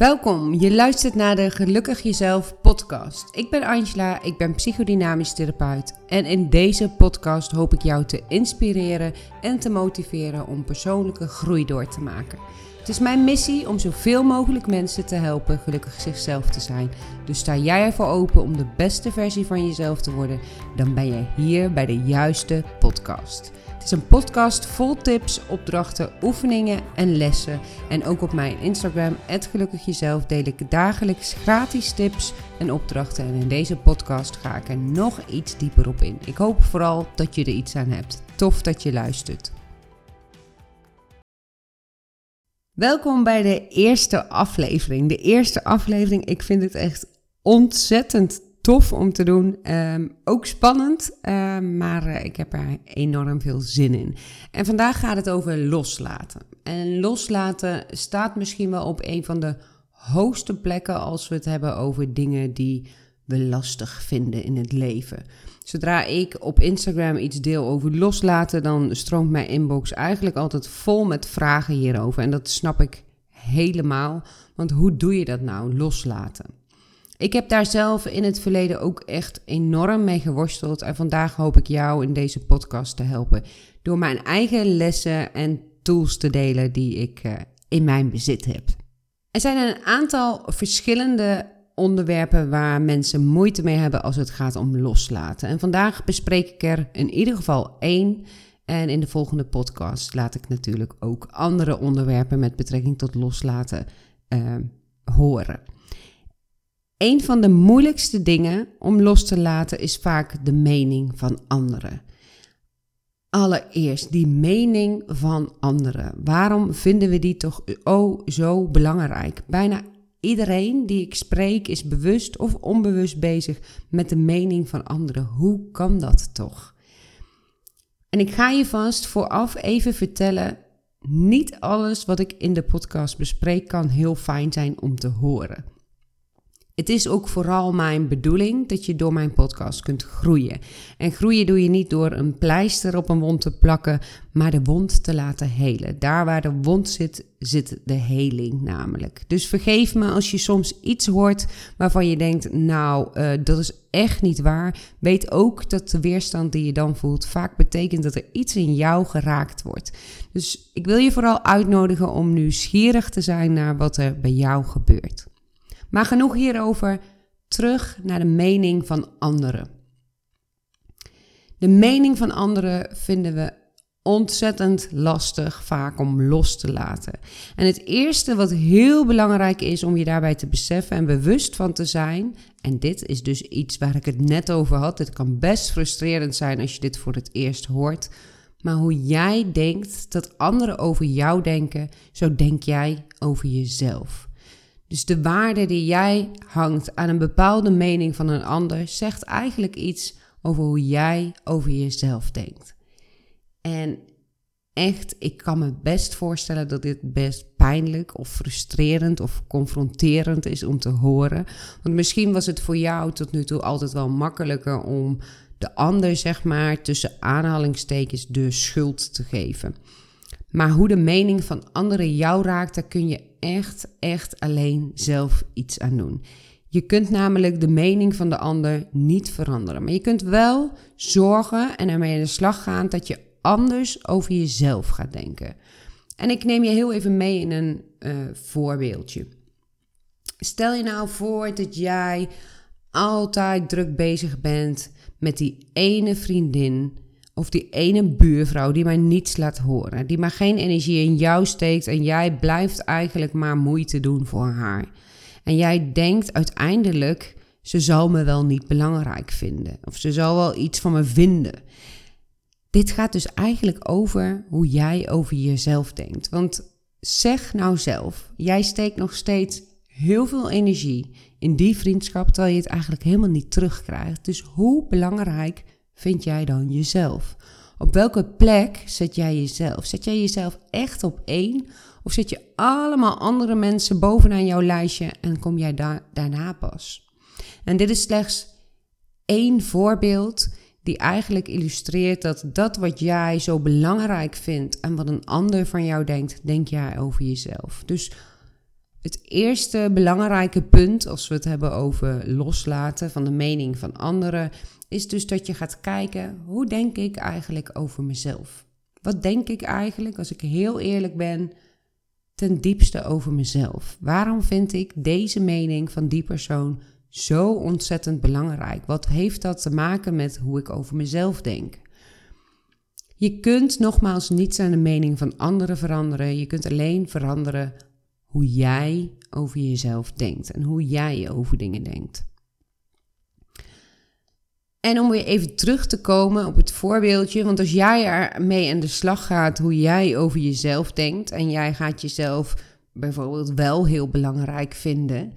Welkom, je luistert naar de Gelukkig Jezelf podcast. Ik ben Angela, ik ben psychodynamisch therapeut en in deze podcast hoop ik jou te inspireren en te motiveren om persoonlijke groei door te maken. Is mijn missie om zoveel mogelijk mensen te helpen gelukkig zichzelf te zijn. Dus sta jij ervoor open om de beste versie van jezelf te worden, dan ben je hier bij de juiste podcast. Het is een podcast vol tips, opdrachten, oefeningen en lessen. En ook op mijn Instagram, @gelukkigjezelf, deel ik dagelijks gratis tips en opdrachten. En in deze podcast ga ik er nog iets dieper op in. Ik hoop vooral dat je er iets aan hebt. Tof dat je luistert. Welkom bij de eerste aflevering. De eerste aflevering, ik vind het echt ontzettend tof om te doen. Ehm, ook spannend, ehm, maar uh, ik heb er enorm veel zin in. En vandaag gaat het over loslaten. En loslaten staat misschien wel op een van de hoogste plekken als we het hebben over dingen die we lastig vinden in het leven. Zodra ik op Instagram iets deel over loslaten, dan stroomt mijn inbox eigenlijk altijd vol met vragen hierover. En dat snap ik helemaal. Want hoe doe je dat nou, loslaten? Ik heb daar zelf in het verleden ook echt enorm mee geworsteld. En vandaag hoop ik jou in deze podcast te helpen. Door mijn eigen lessen en tools te delen die ik uh, in mijn bezit heb. Er zijn een aantal verschillende onderwerpen waar mensen moeite mee hebben als het gaat om loslaten. En vandaag bespreek ik er in ieder geval één. En in de volgende podcast laat ik natuurlijk ook andere onderwerpen met betrekking tot loslaten uh, horen. Een van de moeilijkste dingen om los te laten is vaak de mening van anderen. Allereerst die mening van anderen. Waarom vinden we die toch oh zo belangrijk? Bijna iedereen die ik spreek is bewust of onbewust bezig met de mening van anderen. Hoe kan dat toch? En ik ga je vast vooraf even vertellen: niet alles wat ik in de podcast bespreek kan heel fijn zijn om te horen. Het is ook vooral mijn bedoeling dat je door mijn podcast kunt groeien. En groeien doe je niet door een pleister op een wond te plakken, maar de wond te laten helen. Daar waar de wond zit, zit de heling namelijk. Dus vergeef me als je soms iets hoort waarvan je denkt, nou, uh, dat is echt niet waar. Weet ook dat de weerstand die je dan voelt vaak betekent dat er iets in jou geraakt wordt. Dus ik wil je vooral uitnodigen om nieuwsgierig te zijn naar wat er bij jou gebeurt. Maar genoeg hierover, terug naar de mening van anderen. De mening van anderen vinden we ontzettend lastig vaak om los te laten. En het eerste wat heel belangrijk is om je daarbij te beseffen en bewust van te zijn, en dit is dus iets waar ik het net over had, het kan best frustrerend zijn als je dit voor het eerst hoort, maar hoe jij denkt dat anderen over jou denken, zo denk jij over jezelf. Dus de waarde die jij hangt aan een bepaalde mening van een ander, zegt eigenlijk iets over hoe jij over jezelf denkt. En echt, ik kan me best voorstellen dat dit best pijnlijk of frustrerend of confronterend is om te horen. Want misschien was het voor jou tot nu toe altijd wel makkelijker om de ander, zeg maar, tussen aanhalingstekens de schuld te geven. Maar hoe de mening van anderen jou raakt, daar kun je echt, echt alleen zelf iets aan doen. Je kunt namelijk de mening van de ander niet veranderen. Maar je kunt wel zorgen en ermee aan de slag gaan dat je anders over jezelf gaat denken. En ik neem je heel even mee in een uh, voorbeeldje. Stel je nou voor dat jij altijd druk bezig bent met die ene vriendin of die ene buurvrouw die maar niets laat horen, die maar geen energie in jou steekt en jij blijft eigenlijk maar moeite doen voor haar. En jij denkt uiteindelijk, ze zal me wel niet belangrijk vinden of ze zal wel iets van me vinden. Dit gaat dus eigenlijk over hoe jij over jezelf denkt. Want zeg nou zelf, jij steekt nog steeds heel veel energie in die vriendschap terwijl je het eigenlijk helemaal niet terugkrijgt. Dus hoe belangrijk vind jij dan jezelf? Op welke plek zet jij jezelf? Zet jij jezelf echt op één? Of zet je allemaal andere mensen bovenaan jouw lijstje en kom jij daar, daarna pas? En dit is slechts één voorbeeld die eigenlijk illustreert dat dat wat jij zo belangrijk vindt en wat een ander van jou denkt, denk jij over jezelf. Dus Het eerste belangrijke punt, als we het hebben over loslaten van de mening van anderen, is dus dat je gaat kijken: hoe denk ik eigenlijk over mezelf? Wat denk ik eigenlijk, als ik heel eerlijk ben, ten diepste over mezelf? Waarom vind ik deze mening van die persoon zo ontzettend belangrijk? Wat heeft dat te maken met hoe ik over mezelf denk? Je kunt nogmaals niets aan de mening van anderen veranderen. Je kunt alleen veranderen hoe jij over jezelf denkt en hoe jij over dingen denkt. En om weer even terug te komen op het voorbeeldje, want als jij ermee aan de slag gaat hoe jij over jezelf denkt en jij gaat jezelf bijvoorbeeld wel heel belangrijk vinden,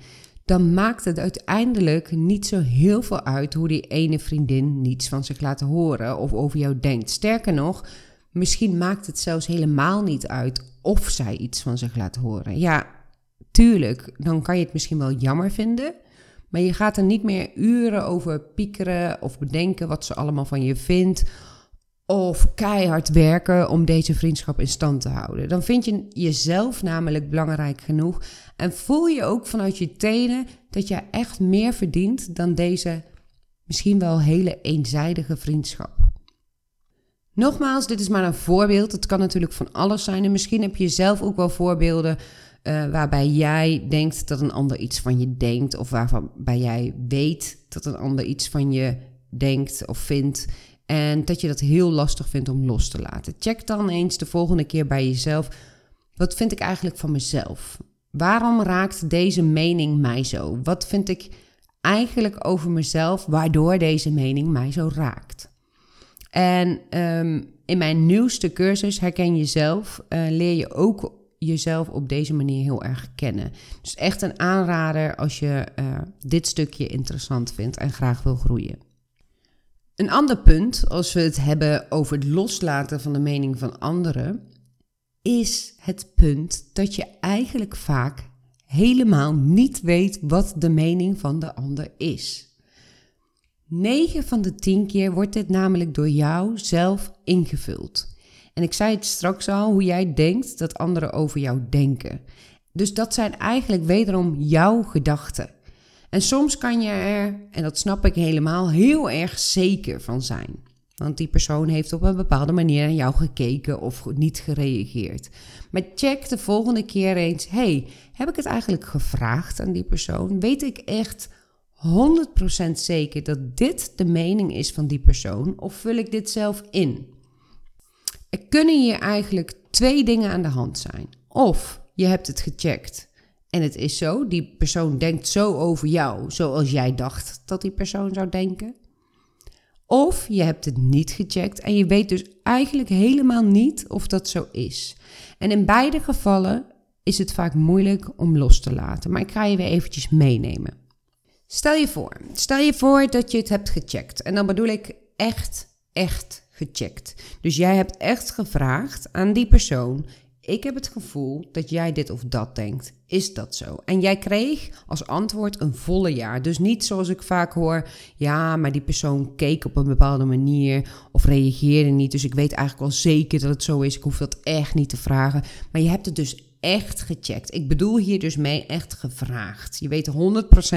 dan maakt het uiteindelijk niet zo heel veel uit hoe die ene vriendin niets van zich laat horen of over jou denkt. Sterker nog, misschien maakt het zelfs helemaal niet uit of zij iets van zich laat horen. Ja, tuurlijk, dan kan je het misschien wel jammer vinden. Maar je gaat er niet meer uren over piekeren of bedenken wat ze allemaal van je vindt. Of keihard werken om deze vriendschap in stand te houden. Dan vind je jezelf namelijk belangrijk genoeg. En voel je ook vanuit je tenen dat je echt meer verdient dan deze misschien wel hele eenzijdige vriendschap. Nogmaals, dit is maar een voorbeeld. Het kan natuurlijk van alles zijn. En misschien heb je zelf ook wel voorbeelden uh, waarbij jij denkt dat een ander iets van je denkt, of waarbij jij weet dat een ander iets van je denkt of vindt. En dat je dat heel lastig vindt om los te laten. Check dan eens de volgende keer bij jezelf. Wat vind ik eigenlijk van mezelf? Waarom raakt deze mening mij zo? Wat vind ik eigenlijk over mezelf waardoor deze mening mij zo raakt? En um, in mijn nieuwste cursus Herken Jezelf uh, leer je ook jezelf op deze manier heel erg kennen. Dus echt een aanrader als je uh, dit stukje interessant vindt en graag wil groeien. Een ander punt, als we het hebben over het loslaten van de mening van anderen, is het punt dat je eigenlijk vaak helemaal niet weet wat de mening van de ander is. 9 van de 10 keer wordt dit namelijk door jou zelf ingevuld. En ik zei het straks al, hoe jij denkt dat anderen over jou denken. Dus dat zijn eigenlijk wederom jouw gedachten. En soms kan je er, en dat snap ik helemaal, heel erg zeker van zijn. Want die persoon heeft op een bepaalde manier naar jou gekeken of niet gereageerd. Maar check de volgende keer eens: hey, heb ik het eigenlijk gevraagd aan die persoon? Weet ik echt 100% zeker dat dit de mening is van die persoon? Of vul ik dit zelf in? Er kunnen hier eigenlijk twee dingen aan de hand zijn. Of je hebt het gecheckt en het is zo, die persoon denkt zo over jou zoals jij dacht dat die persoon zou denken. Of je hebt het niet gecheckt en je weet dus eigenlijk helemaal niet of dat zo is. En in beide gevallen is het vaak moeilijk om los te laten. Maar ik ga je weer eventjes meenemen. Stel je voor, stel je voor dat je het hebt gecheckt. En dan bedoel ik echt, echt gecheckt. Dus jij hebt echt gevraagd aan die persoon: Ik heb het gevoel dat jij dit of dat denkt. Is dat zo? En jij kreeg als antwoord een volle jaar. Dus niet zoals ik vaak hoor: Ja, maar die persoon keek op een bepaalde manier of reageerde niet. Dus ik weet eigenlijk wel zeker dat het zo is. Ik hoef dat echt niet te vragen. Maar je hebt het dus echt gecheckt. Ik bedoel hier dus mee echt gevraagd. Je weet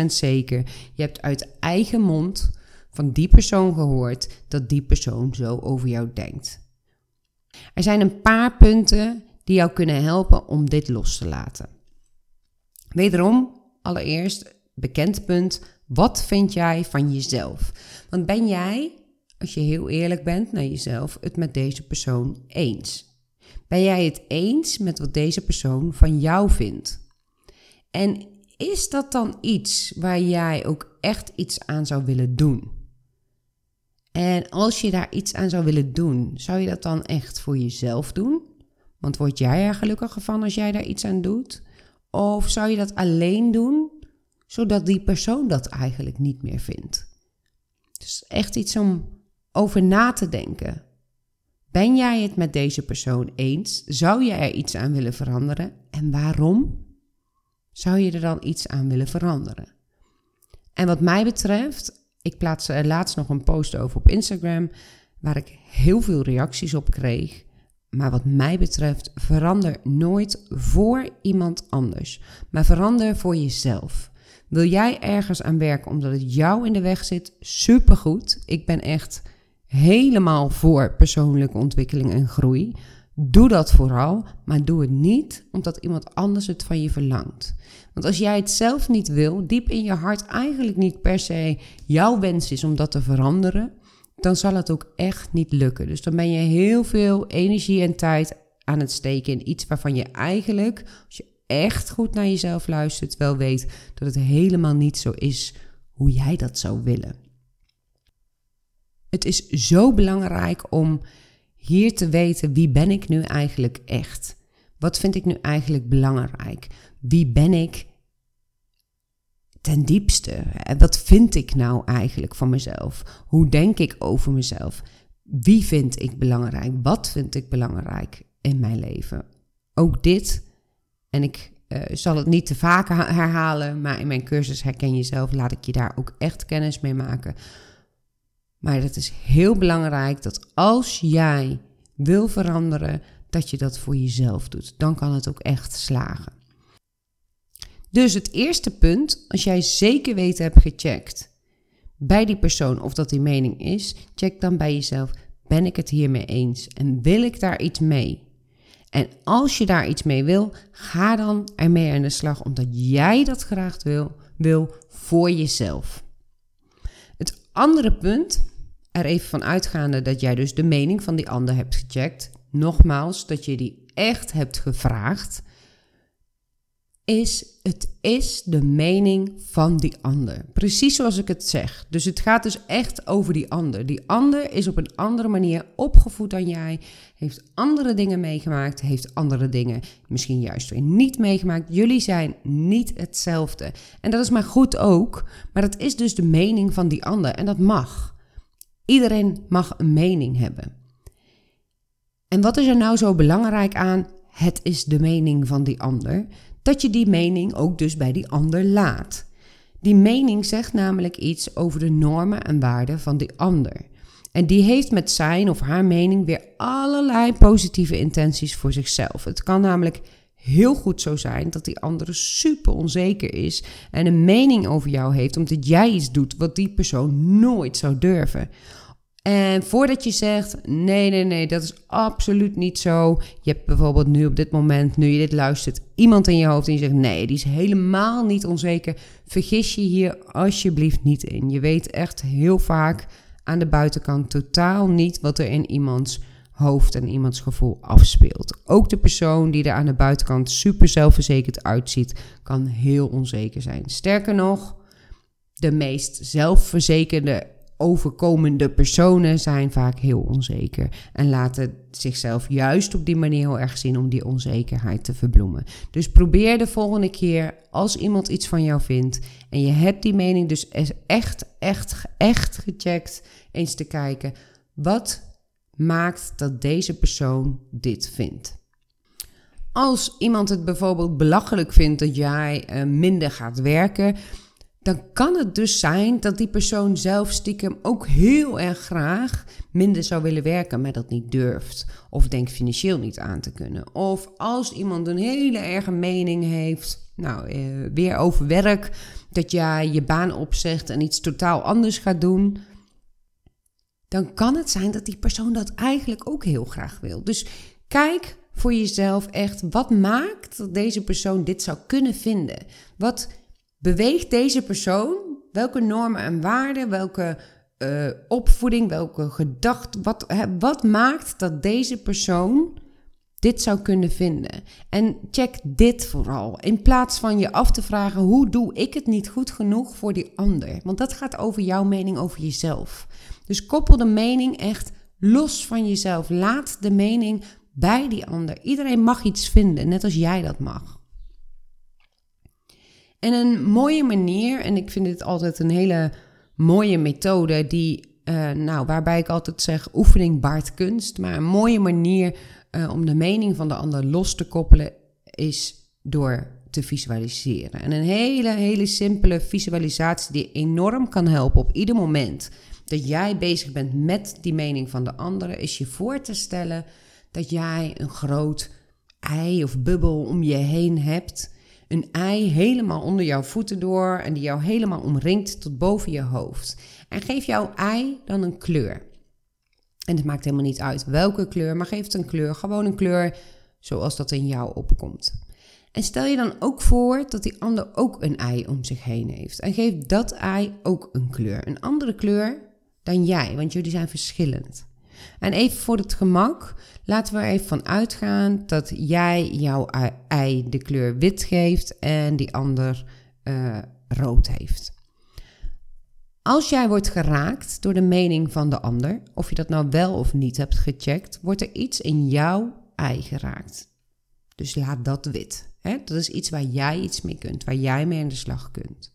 100% zeker. Je hebt uit eigen mond van die persoon gehoord dat die persoon zo over jou denkt. Er zijn een paar punten die jou kunnen helpen om dit los te laten. Wederom, allereerst, bekend punt, wat vind jij van jezelf? Want ben jij, als je heel eerlijk bent naar jezelf, het met deze persoon eens? Ben jij het eens met wat deze persoon van jou vindt? En is dat dan iets waar jij ook echt iets aan zou willen doen? En als je daar iets aan zou willen doen, zou je dat dan echt voor jezelf doen? Want word jij er gelukkiger van als jij daar iets aan doet? Of zou je dat alleen doen, zodat die persoon dat eigenlijk niet meer vindt? Dus echt iets om over na te denken. Ben jij het met deze persoon eens? Zou je er iets aan willen veranderen? En waarom zou je er dan iets aan willen veranderen? En wat mij betreft ik plaatste er laatst nog een post over op Instagram, waar ik heel veel reacties op kreeg. Maar wat mij betreft, verander nooit voor iemand anders, maar verander voor jezelf. Wil jij ergens aan werken omdat het jou in de weg zit? Supergoed. Ik ben echt helemaal voor persoonlijke ontwikkeling en groei. Doe dat vooral, maar doe het niet omdat iemand anders het van je verlangt. Want als jij het zelf niet wil, diep in je hart eigenlijk niet per se jouw wens is om dat te veranderen, dan zal het ook echt niet lukken. Dus dan ben je heel veel energie en tijd aan het steken in iets waarvan je eigenlijk, als je echt goed naar jezelf luistert, wel weet dat het helemaal niet zo is hoe jij dat zou willen. Het is zo belangrijk om hier te weten wie ben ik nu eigenlijk echt? Wat vind ik nu eigenlijk belangrijk? Wie ben ik ten diepste? Wat vind ik nou eigenlijk van mezelf? Hoe denk ik over mezelf? Wie vind ik belangrijk? Wat vind ik belangrijk in mijn leven? Ook dit, en ik uh, zal het niet te vaak herhalen, maar in mijn cursus Herken Jezelf laat ik je daar ook echt kennis mee maken. Maar het is heel belangrijk dat als jij wil veranderen, dat je dat voor jezelf doet. Dan kan het ook echt slagen. Dus het eerste punt, als jij zeker weten hebt gecheckt bij die persoon of dat die mening is, check dan bij jezelf: ben ik het hiermee eens en wil ik daar iets mee? En als je daar iets mee wil, ga dan ermee aan de slag, omdat jij dat graag wil, wil voor jezelf. Het andere punt, er even van uitgaande dat jij dus de mening van die ander hebt gecheckt, nogmaals, dat je die echt hebt gevraagd, is het is de mening van die ander. Precies zoals ik het zeg. Dus het gaat dus echt over die ander. Die ander is op een andere manier opgevoed dan jij, heeft andere dingen meegemaakt, heeft andere dingen misschien juist weer niet meegemaakt. Jullie zijn niet hetzelfde. En dat is maar goed ook, maar dat is dus de mening van die ander en dat mag. Iedereen mag een mening hebben. En wat is er nou zo belangrijk aan? Het is de mening van die ander dat je die mening ook dus bij die ander laat. Die mening zegt namelijk iets over de normen en waarden van die ander. En die heeft met zijn of haar mening weer allerlei positieve intenties voor zichzelf. Het kan namelijk heel goed zo zijn dat die andere super onzeker is en een mening over jou heeft omdat jij iets doet wat die persoon nooit zou durven. En voordat je zegt, nee, nee, nee, dat is absoluut niet zo. Je hebt bijvoorbeeld nu op dit moment, nu je dit luistert, iemand in je hoofd en je zegt, nee, die is helemaal niet onzeker. Vergis je hier alsjeblieft niet in. Je weet echt heel vaak aan de buitenkant totaal niet wat er in iemands hoofd en iemands gevoel afspeelt. Ook de persoon die er aan de buitenkant super zelfverzekerd uitziet, kan heel onzeker zijn. Sterker nog, de meest zelfverzekerde overkomende personen zijn vaak heel onzeker en laten zichzelf juist op die manier heel erg zien om die onzekerheid te verbloemen. Dus probeer de volgende keer als iemand iets van jou vindt en je hebt die mening dus echt, echt, echt gecheckt, eens te kijken wat maakt dat deze persoon dit vindt. Als iemand het bijvoorbeeld belachelijk vindt dat jij uh, minder gaat werken, dan kan het dus zijn dat die persoon zelf stiekem ook heel erg graag minder zou willen werken, maar dat niet durft. Of denkt financieel niet aan te kunnen. Of als iemand een hele erge mening heeft, nou, eh, weer over werk, dat jij je baan opzegt en iets totaal anders gaat doen. Dan kan het zijn dat die persoon dat eigenlijk ook heel graag wil. Dus kijk voor jezelf echt, wat maakt dat deze persoon dit zou kunnen vinden? Wat beweegt deze persoon? Welke normen en waarden, welke uh, opvoeding, welke gedachten, wat, wat maakt dat deze persoon dit zou kunnen vinden? En check dit vooral. In plaats van je af te vragen: hoe doe ik het niet goed genoeg voor die ander? Want dat gaat over jouw mening over jezelf. Dus koppel de mening echt los van jezelf. Laat de mening bij die ander. Iedereen mag iets vinden, net als jij dat mag. En een mooie manier, en ik vind dit altijd een hele mooie methode, die, uh, nou, waarbij ik altijd zeg: oefening baart kunst. Maar een mooie manier uh, om de mening van de ander los te koppelen is door te visualiseren. En een hele, hele simpele visualisatie die enorm kan helpen op ieder moment dat jij bezig bent met die mening van de andere, is je voor te stellen dat jij een groot ei of bubbel om je heen hebt. Een ei helemaal onder jouw voeten door en die jou helemaal omringt tot boven je hoofd. En geef jouw ei dan een kleur. En het maakt helemaal niet uit welke kleur, maar geef het een kleur. Gewoon een kleur zoals dat in jou opkomt. En stel je dan ook voor dat die ander ook een ei om zich heen heeft. En geef dat ei ook een kleur. Een andere kleur dan jij, want jullie zijn verschillend. En even voor het gemak, laten we er even van uitgaan dat jij jouw ei de kleur wit geeft en die ander uh, rood heeft. Als jij wordt geraakt door de mening van de ander, of je dat nou wel of niet hebt gecheckt, wordt er iets in jouw ei geraakt. Dus laat dat wit. Hè? Dat is iets waar jij iets mee kunt, waar jij mee aan de slag kunt.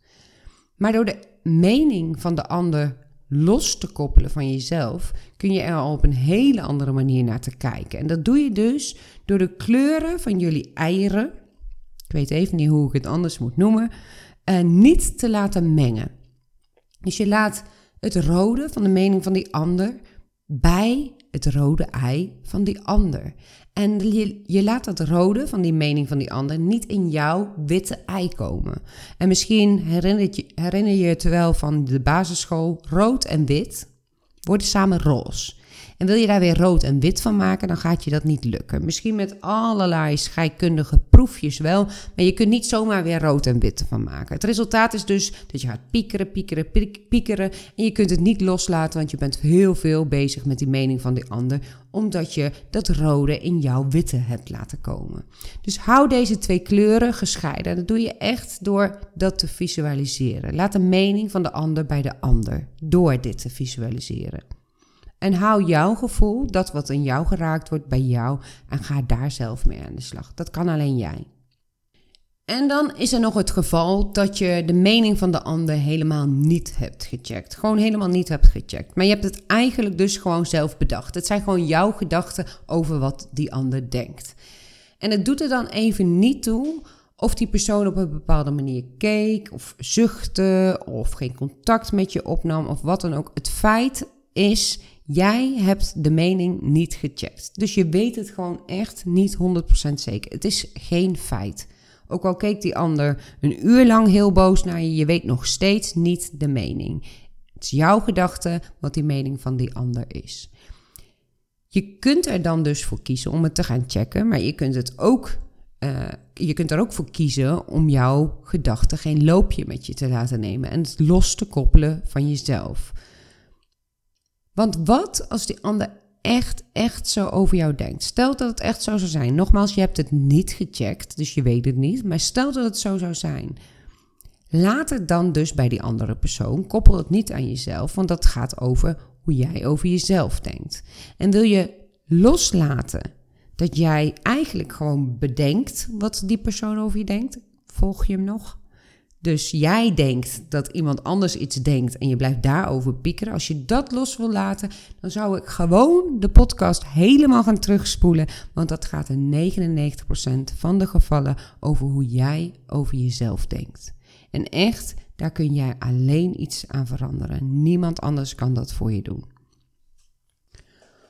Maar door de mening van de ander los te koppelen van jezelf, kun je er al op een hele andere manier naar te kijken. En dat doe je dus door de kleuren van jullie eieren, ik weet even niet hoe ik het anders moet noemen, uh, niet te laten mengen. Dus je laat het rode van de mening van die ander bij het rode ei van die ander. En je, je laat dat rode van die mening van die ander niet in jouw witte ei komen. En misschien herinner je, herinner je het wel van de basisschool, rood en wit worden samen roze. En wil je daar weer rood en wit van maken, dan gaat je dat niet lukken. Misschien met allerlei scheikundige proefjes wel, maar je kunt niet zomaar weer rood en wit van maken. Het resultaat is dus dat je gaat piekeren, piekeren, piekeren en je kunt het niet loslaten, want je bent heel veel bezig met die mening van die ander, omdat je dat rode in jouw witte hebt laten komen. Dus hou deze twee kleuren gescheiden. Dat doe je echt door dat te visualiseren. Laat de mening van de ander bij de ander door dit te visualiseren. En hou jouw gevoel, dat wat in jou geraakt wordt, bij jou en ga daar zelf mee aan de slag. Dat kan alleen jij. En dan is er nog het geval dat je de mening van de ander helemaal niet hebt gecheckt. Gewoon helemaal niet hebt gecheckt. Maar je hebt het eigenlijk dus gewoon zelf bedacht. Het zijn gewoon jouw gedachten over wat die ander denkt. En het doet er dan even niet toe of die persoon op een bepaalde manier keek, of zuchtte, of geen contact met je opnam, of wat dan ook. Het feit is, Jij hebt de mening niet gecheckt. Dus je weet het gewoon echt niet 100% zeker. Het is geen feit. Ook al keek die ander een uur lang heel boos naar je, je weet nog steeds niet de mening. Het is jouw gedachte wat die mening van die ander is. Je kunt er dan dus voor kiezen om het te gaan checken, maar je kunt, het ook, uh, je kunt er ook voor kiezen om jouw gedachte geen loopje met je te laten nemen en het los te koppelen van jezelf. Want wat als die ander echt, echt zo over jou denkt? Stel dat het echt zo zou zijn. Nogmaals, je hebt het niet gecheckt, dus je weet het niet. Maar stel dat het zo zou zijn. Laat het dan dus bij die andere persoon. Koppel het niet aan jezelf, want dat gaat over hoe jij over jezelf denkt. En wil je loslaten dat jij eigenlijk gewoon bedenkt wat die persoon over je denkt? Volg je hem nog? Dus jij denkt dat iemand anders iets denkt en je blijft daarover piekeren. Als je dat los wil laten, dan zou ik gewoon de podcast helemaal gaan terugspoelen. Want dat gaat in 99% van de gevallen over hoe jij over jezelf denkt. En echt, daar kun jij alleen iets aan veranderen. Niemand anders kan dat voor je doen.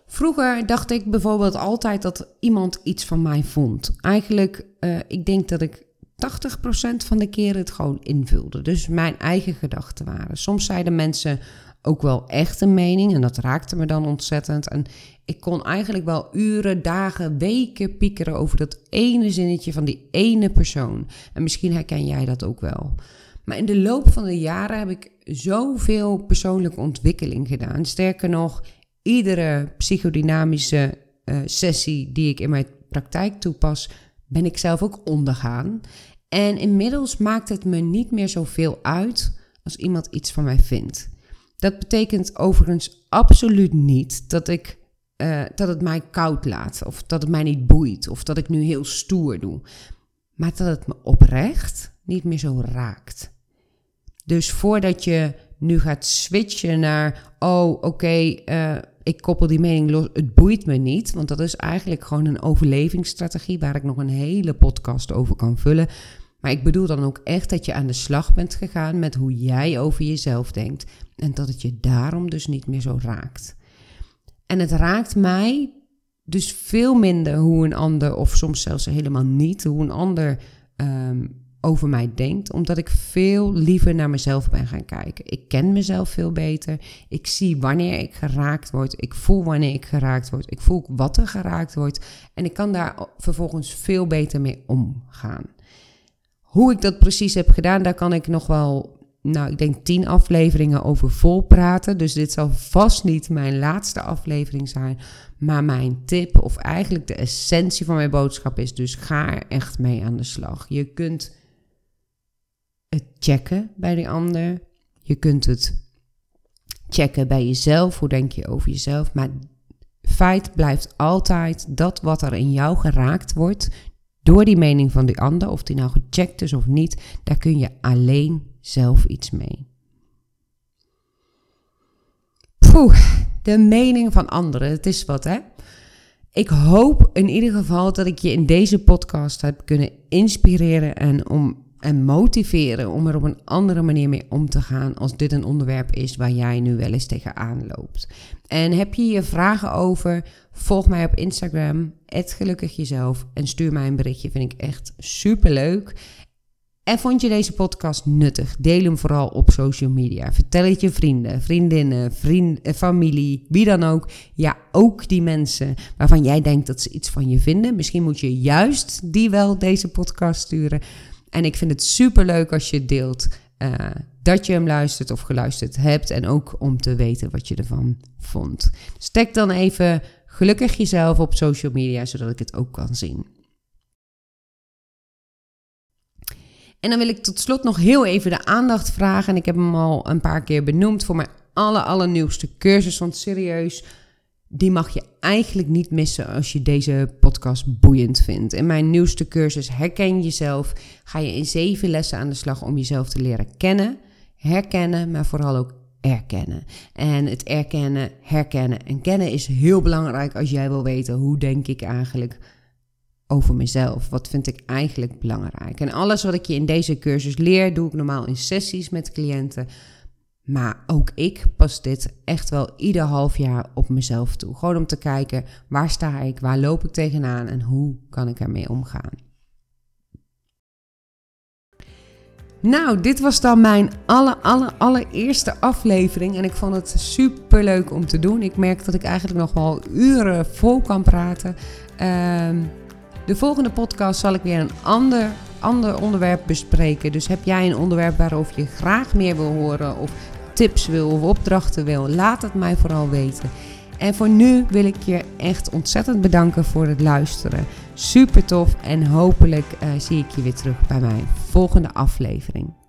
Vroeger dacht ik bijvoorbeeld altijd dat iemand iets van mij vond. Eigenlijk, uh, ik denk dat ik 80% van de keren het gewoon invulde. Dus mijn eigen gedachten waren. Soms zeiden mensen ook wel echt een mening en dat raakte me dan ontzettend. En ik kon eigenlijk wel uren, dagen, weken piekeren over dat ene zinnetje van die ene persoon. En misschien herken jij dat ook wel. Maar in de loop van de jaren heb ik zoveel persoonlijke ontwikkeling gedaan. Sterker nog, iedere psychodynamische uh, sessie die ik in mijn praktijk toepas, ben ik zelf ook ondergaan. En inmiddels maakt het me niet meer zoveel uit als iemand iets van mij vindt. Dat betekent overigens absoluut niet dat, ik, uh, dat het mij koud laat, of dat het mij niet boeit, of dat ik nu heel stoer doe. Maar dat het me oprecht niet meer zo raakt. Dus voordat je nu gaat switchen naar, oh oké, eh, ik koppel die mening los, het boeit me niet. Want dat is eigenlijk gewoon een overlevingsstrategie waar ik nog een hele podcast over kan vullen. Maar ik bedoel dan ook echt dat je aan de slag bent gegaan met hoe jij over jezelf denkt. En dat het je daarom dus niet meer zo raakt. En het raakt mij dus veel minder hoe een ander, of soms zelfs helemaal niet, hoe een ander ehm, over mij denkt, omdat ik veel liever naar mezelf ben gaan kijken. Ik ken mezelf veel beter. Ik zie wanneer ik geraakt word. Ik voel wanneer ik geraakt word. Ik voel wat er geraakt wordt. En ik kan daar vervolgens veel beter mee omgaan. Hoe ik dat precies heb gedaan, daar kan ik nog wel, nou, ik denk tien afleveringen over vol praten. Dus dit zal vast niet mijn laatste aflevering zijn. Maar mijn tip, of eigenlijk de essentie van mijn boodschap is dus ga er echt mee aan de slag. Je kunt het checken bij die ander. Je kunt het checken bij jezelf. Hoe denk je over jezelf? Maar feit blijft altijd dat wat er in jou geraakt wordt door die mening van die ander, of die nou gecheckt is of niet, daar kun je alleen zelf iets mee. Poeh, de mening van anderen, het is wat hè. Ik hoop in ieder geval dat ik je in deze podcast heb kunnen inspireren en om en motiveren om er op een andere manier mee om te gaan als dit een onderwerp is waar jij nu wel eens tegenaan loopt. En heb je hier vragen over? Volg mij op Instagram, gelukkig jezelf en stuur mij een berichtje. Vind ik echt super leuk. En vond je deze podcast nuttig? Deel hem vooral op social media. Vertel het je vrienden, vriendinnen, vriend, eh, familie, wie dan ook. Ja, ook die mensen waarvan jij denkt dat ze iets van je vinden. Misschien moet je juist die wel deze podcast sturen. En ik vind het super leuk als je deelt uh, dat je hem luistert of geluisterd hebt. En ook om te weten wat je ervan vond. Stek dan even gelukkig jezelf op social media, zodat ik het ook kan zien. En dan wil ik tot slot nog heel even de aandacht vragen. En ik heb hem al een paar keer benoemd voor mijn aller, allernieuwste cursus. Want serieus, die mag je eigenlijk niet missen als je deze podcast boeiend vindt. In mijn nieuwste cursus Herken Jezelf ga je in zeven lessen aan de slag om jezelf te leren kennen, herkennen, maar vooral ook erkennen. En het erkennen, herkennen en kennen is heel belangrijk als jij wil weten hoe denk ik eigenlijk over mezelf. Wat vind ik eigenlijk belangrijk? En alles wat ik je in deze cursus leer, doe ik normaal in sessies met cliënten. Maar ook ik pas dit echt wel ieder half jaar op mezelf toe. Gewoon om te kijken waar sta ik, waar loop ik tegenaan en hoe kan ik ermee omgaan. Nou, dit was dan mijn aller, aller, allereerste aflevering. En ik vond het super leuk om te doen. Ik merk dat ik eigenlijk nog wel uren vol kan praten. Ehm, de volgende podcast zal ik weer een ander, ander onderwerp bespreken. Dus heb jij een onderwerp waarover je graag meer wil horen of tips wil of opdrachten wil, laat het mij vooral weten. En voor nu wil ik je echt ontzettend bedanken voor het luisteren. Super tof en hopelijk uh, zie ik je weer terug bij mijn volgende aflevering.